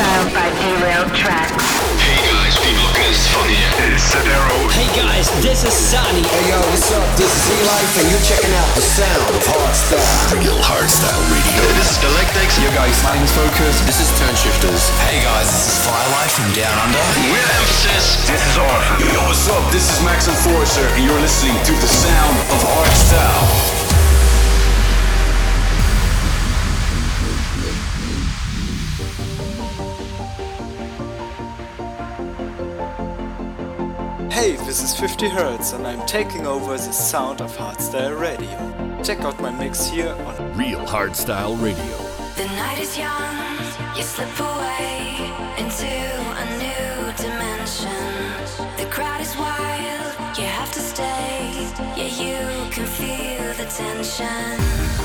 Style by Derailed Traxx. Hey guys, people look at funny. It's Sadero. Hey guys, this is Sunny. Hey yo, what's up? This is E-Life and you're checking out the sound of hardstyle. Real hardstyle radio. This is Galactics. Yo guys, my name's Focus. This is Toneshifterz. Hey guys, this is Firelight from Down Under. We're Emphasis. This is Arthur. Yo, what's up? This is Max Enforcer, and you're listening to the sound of hardstyle. This is 50 Hertz and I'm taking over the sound of hardstyle radio. Check out my mix here on Real Hardstyle Radio. The night is young, you slip away into a new dimension. The crowd is wild, you have to stay. Yeah, you can feel the tension.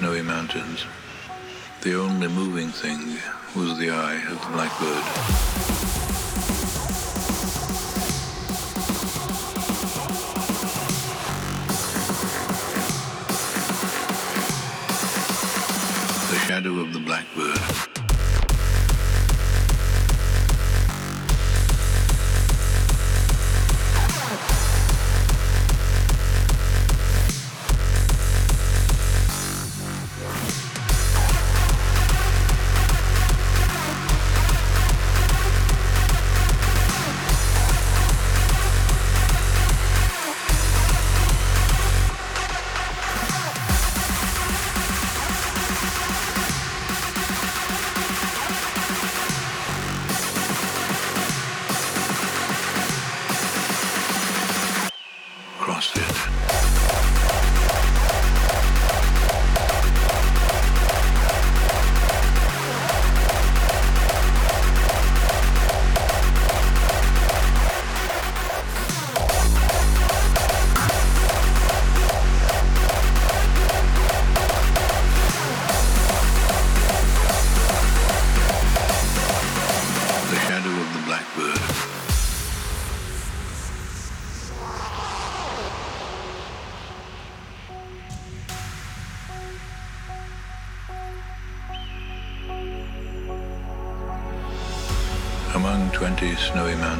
Snowy mountains, twenty snowy mountains, the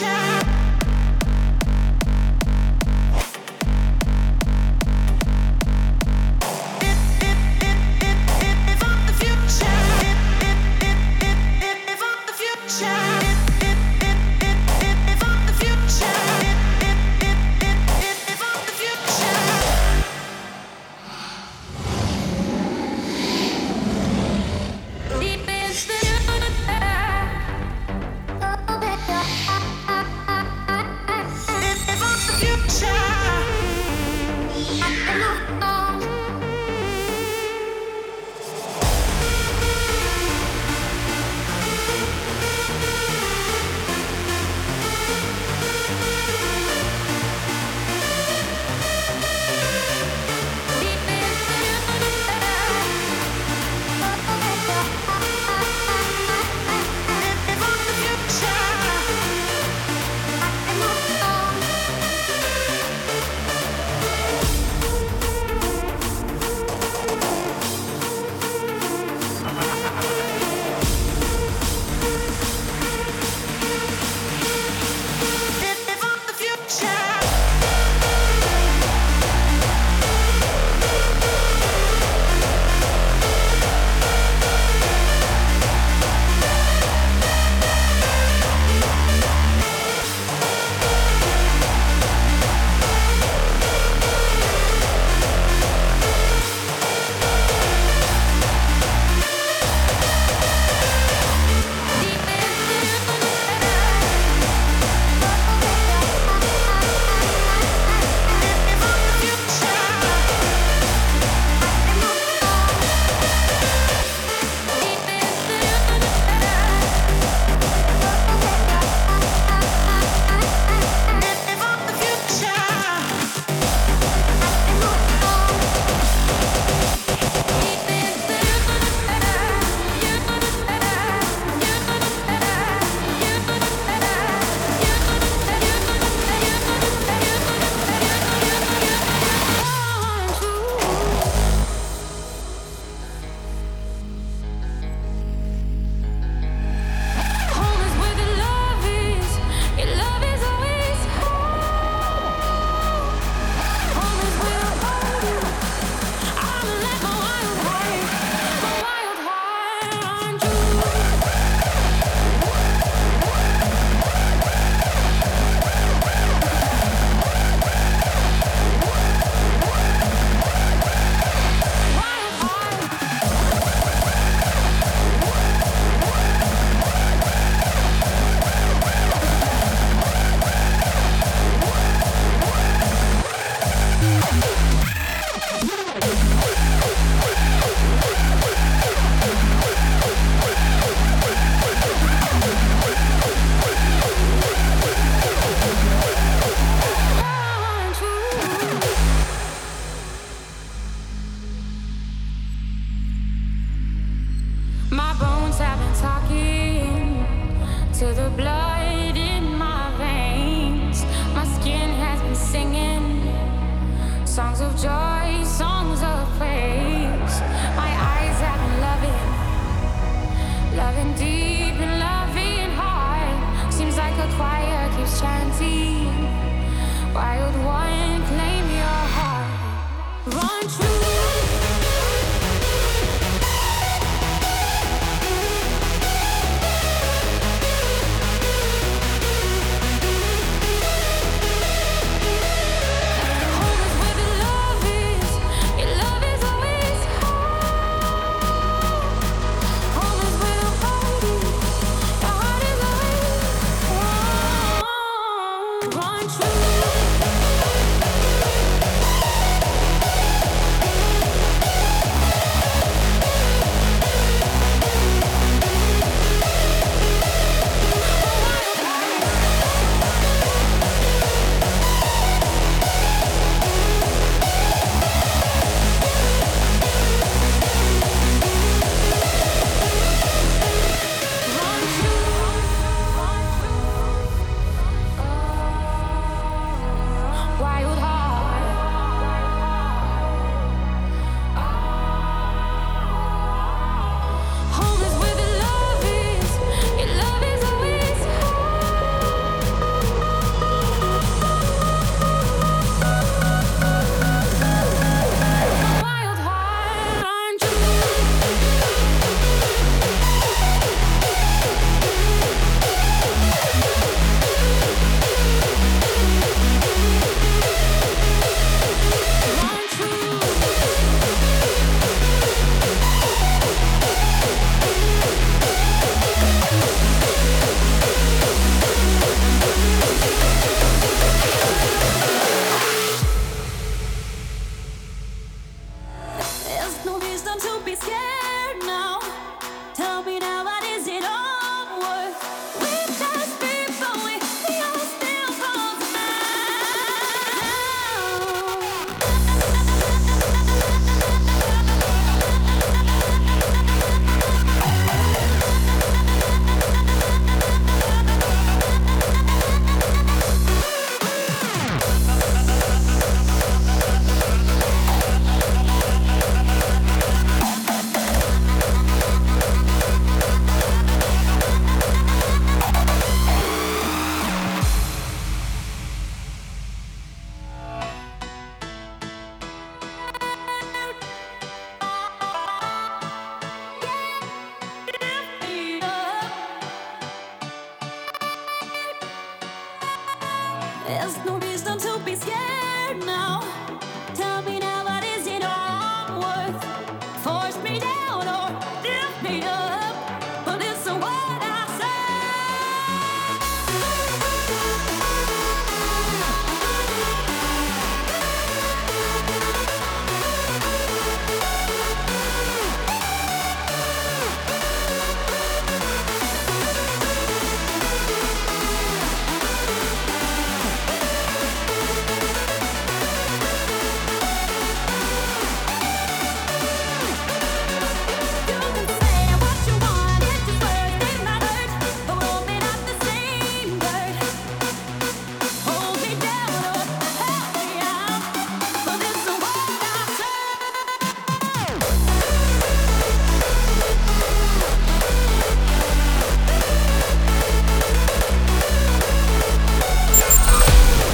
picture wisdom to be scared.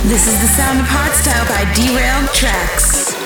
This is the sound of hardstyle by Derailed Traxx.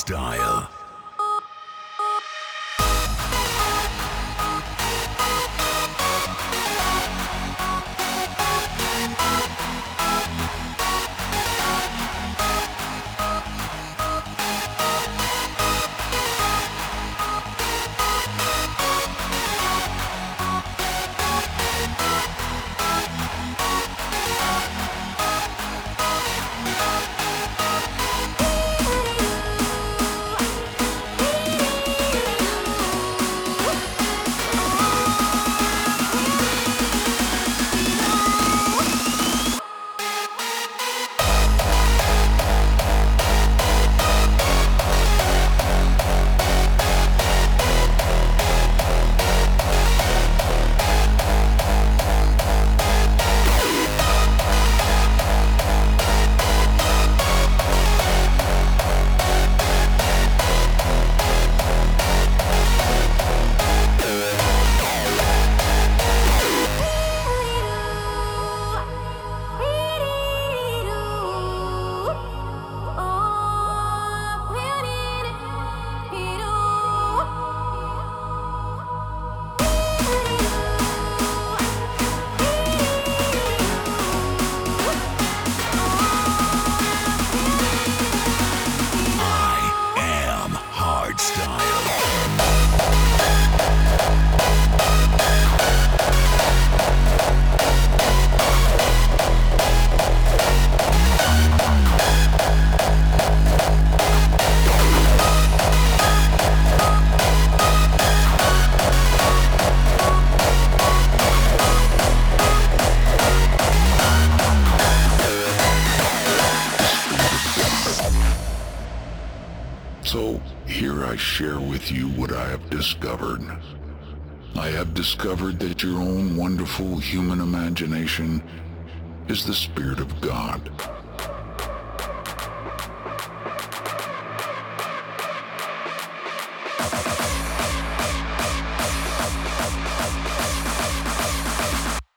style. Hardstyle. discovered. I have discovered that your own wonderful human imagination is the Spirit of God.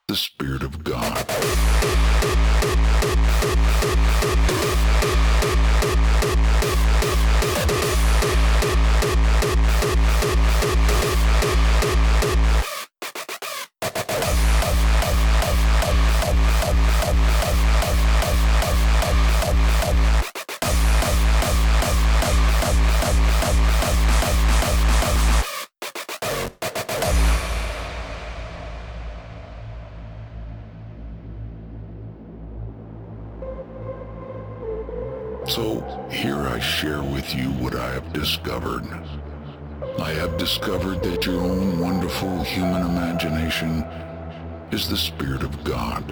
The Spirit is the Spirit of God.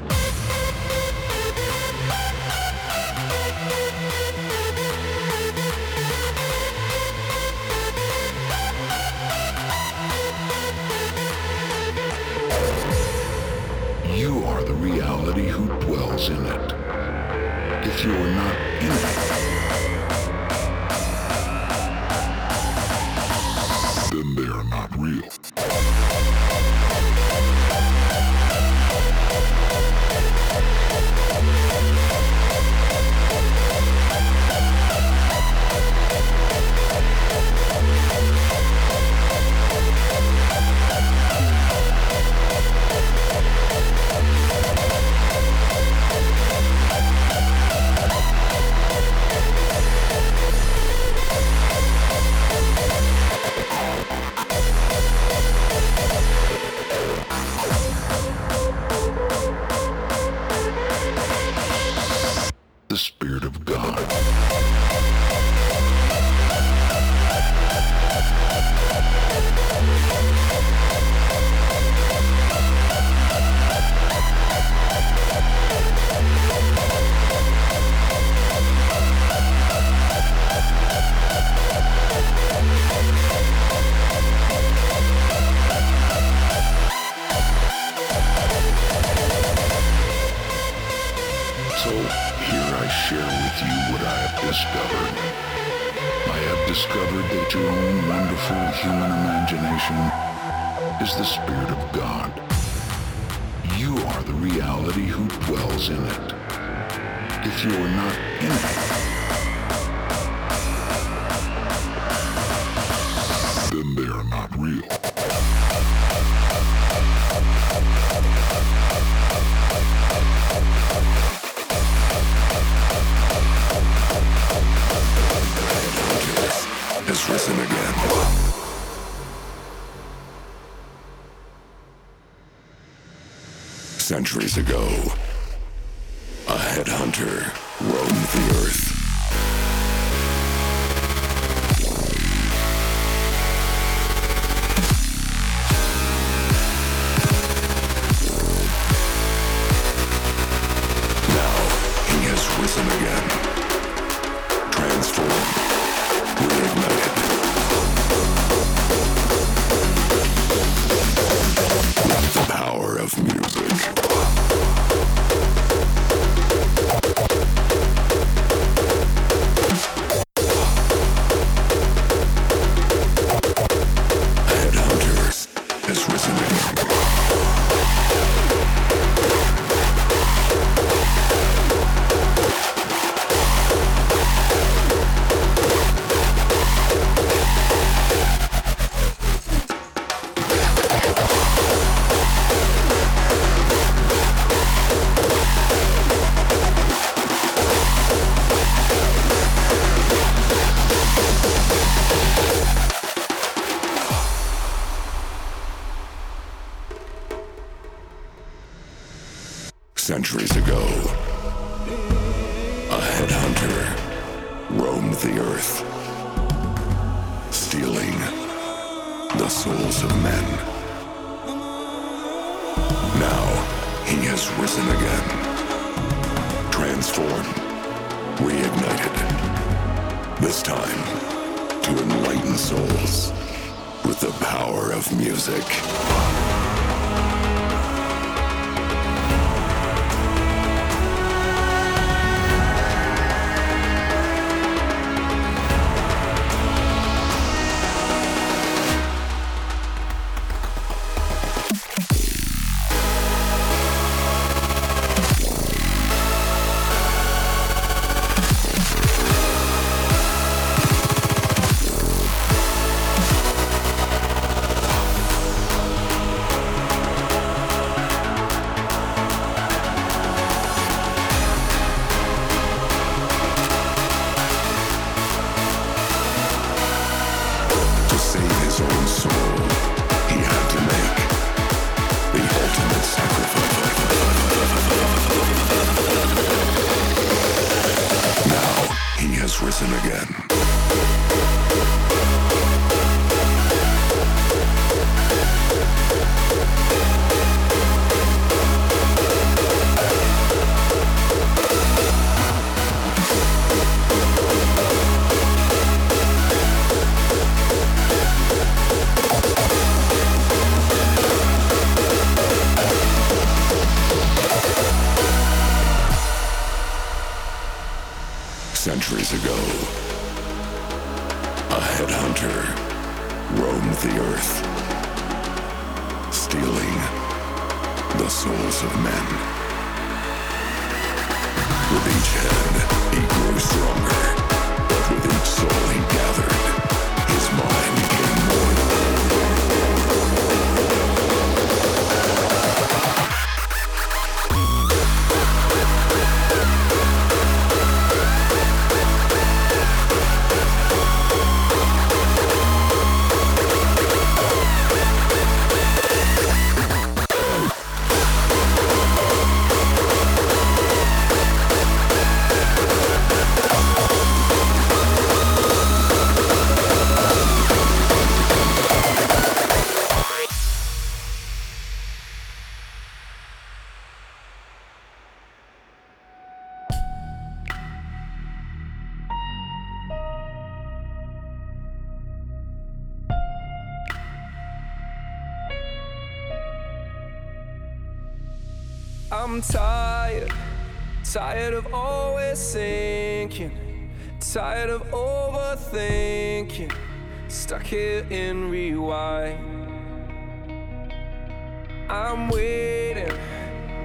Centuries ago, I'm tired Tired of always thinking, tired of overthinking, stuck here in rewind. I'm waiting,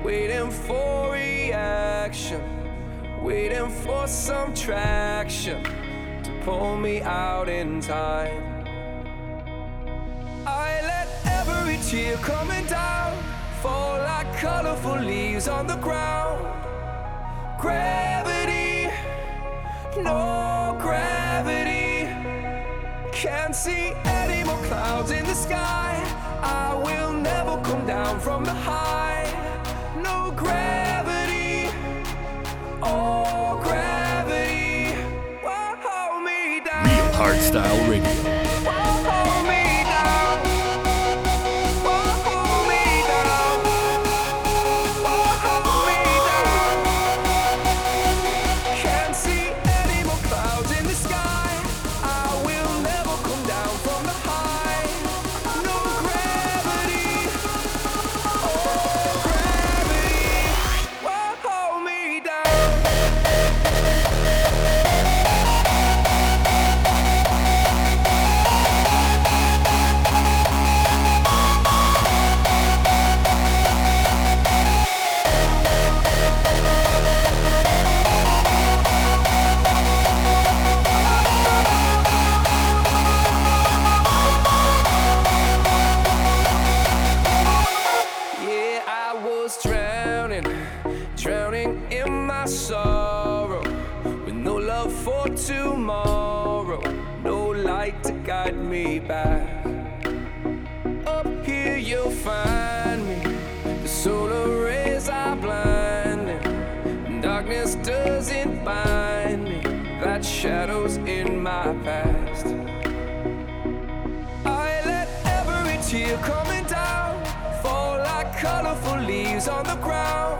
waiting for reaction, waiting for some traction to pull me out in time. I let every tear coming down fall like colorful leaves on the ground. Gravity, no gravity. Can't see any more clouds in the sky. I will never come down from the high. No gravity, oh gravity. Hold me down. Real Hardstyle Radio. On the ground.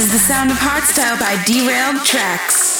Is the sound of hardstyle by Derailed Traxx.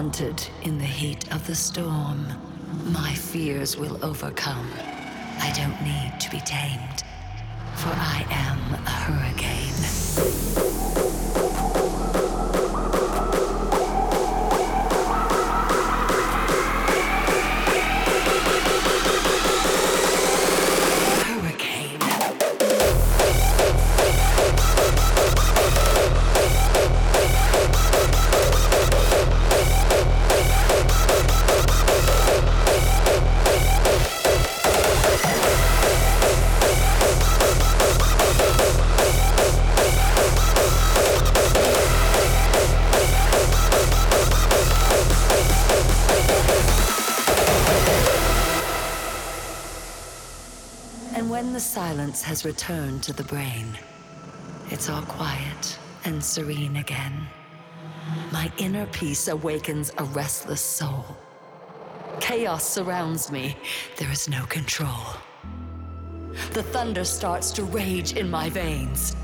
In the heat of the storm, my fears will overcome. I don't need to be tamed, for I am a hurricane. Returned to the brain, it's all quiet and serene again. My inner peace awakens a restless soul. Chaos surrounds me, there is no control. The thunder starts to rage in my veins.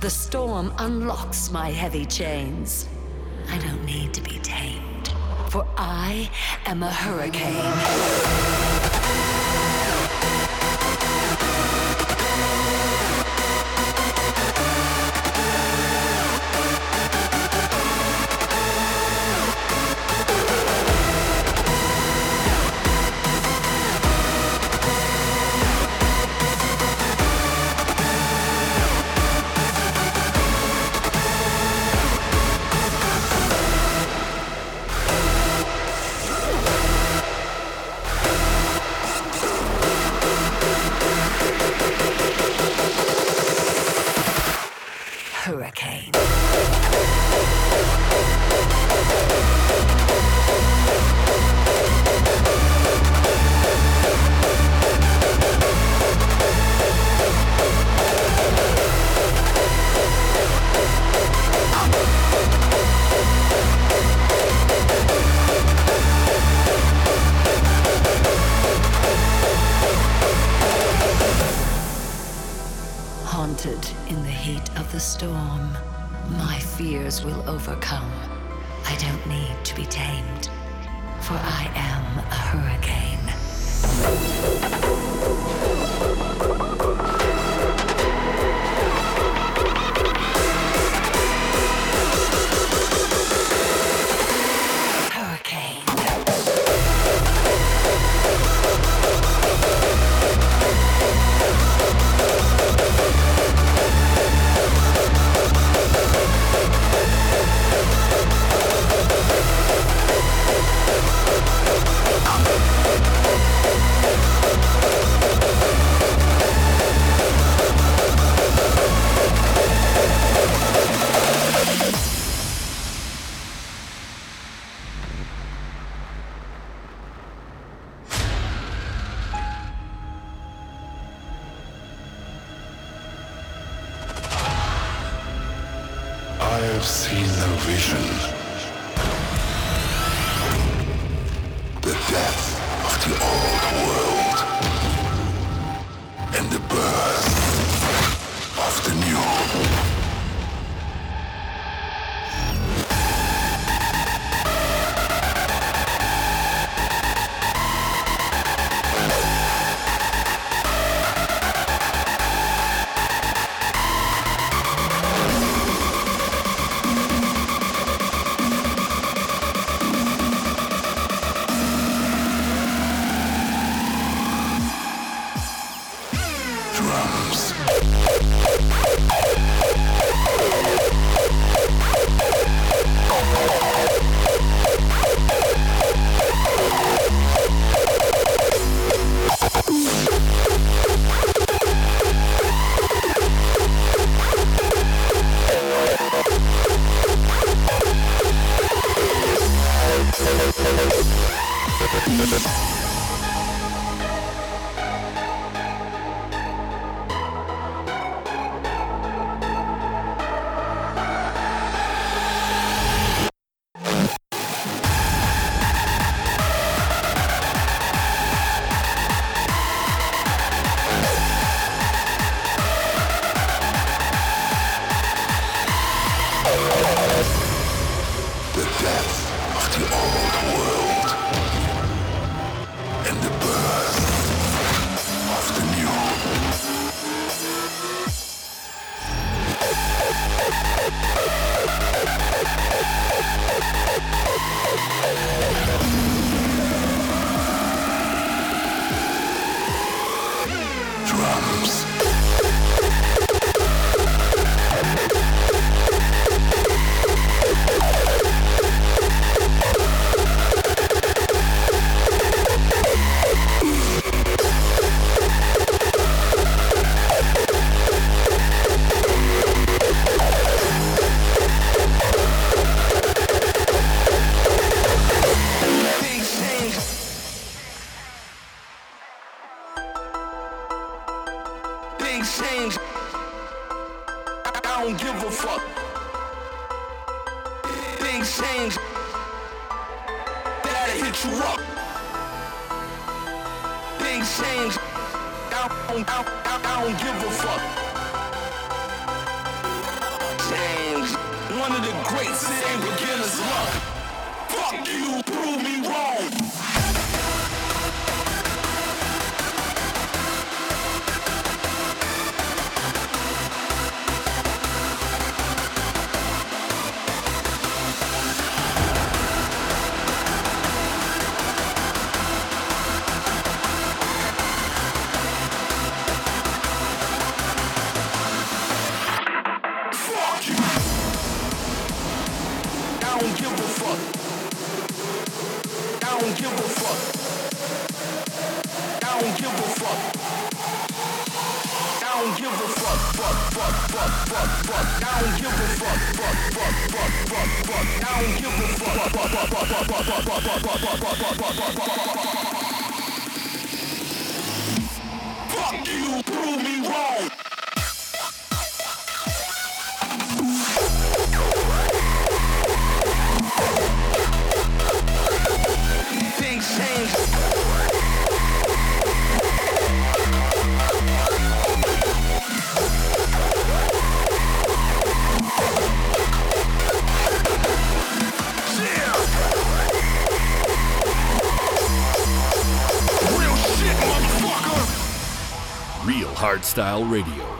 The storm unlocks my heavy chains. I don't need to be tamed, for I am a hurricane. Hardstyle Radio.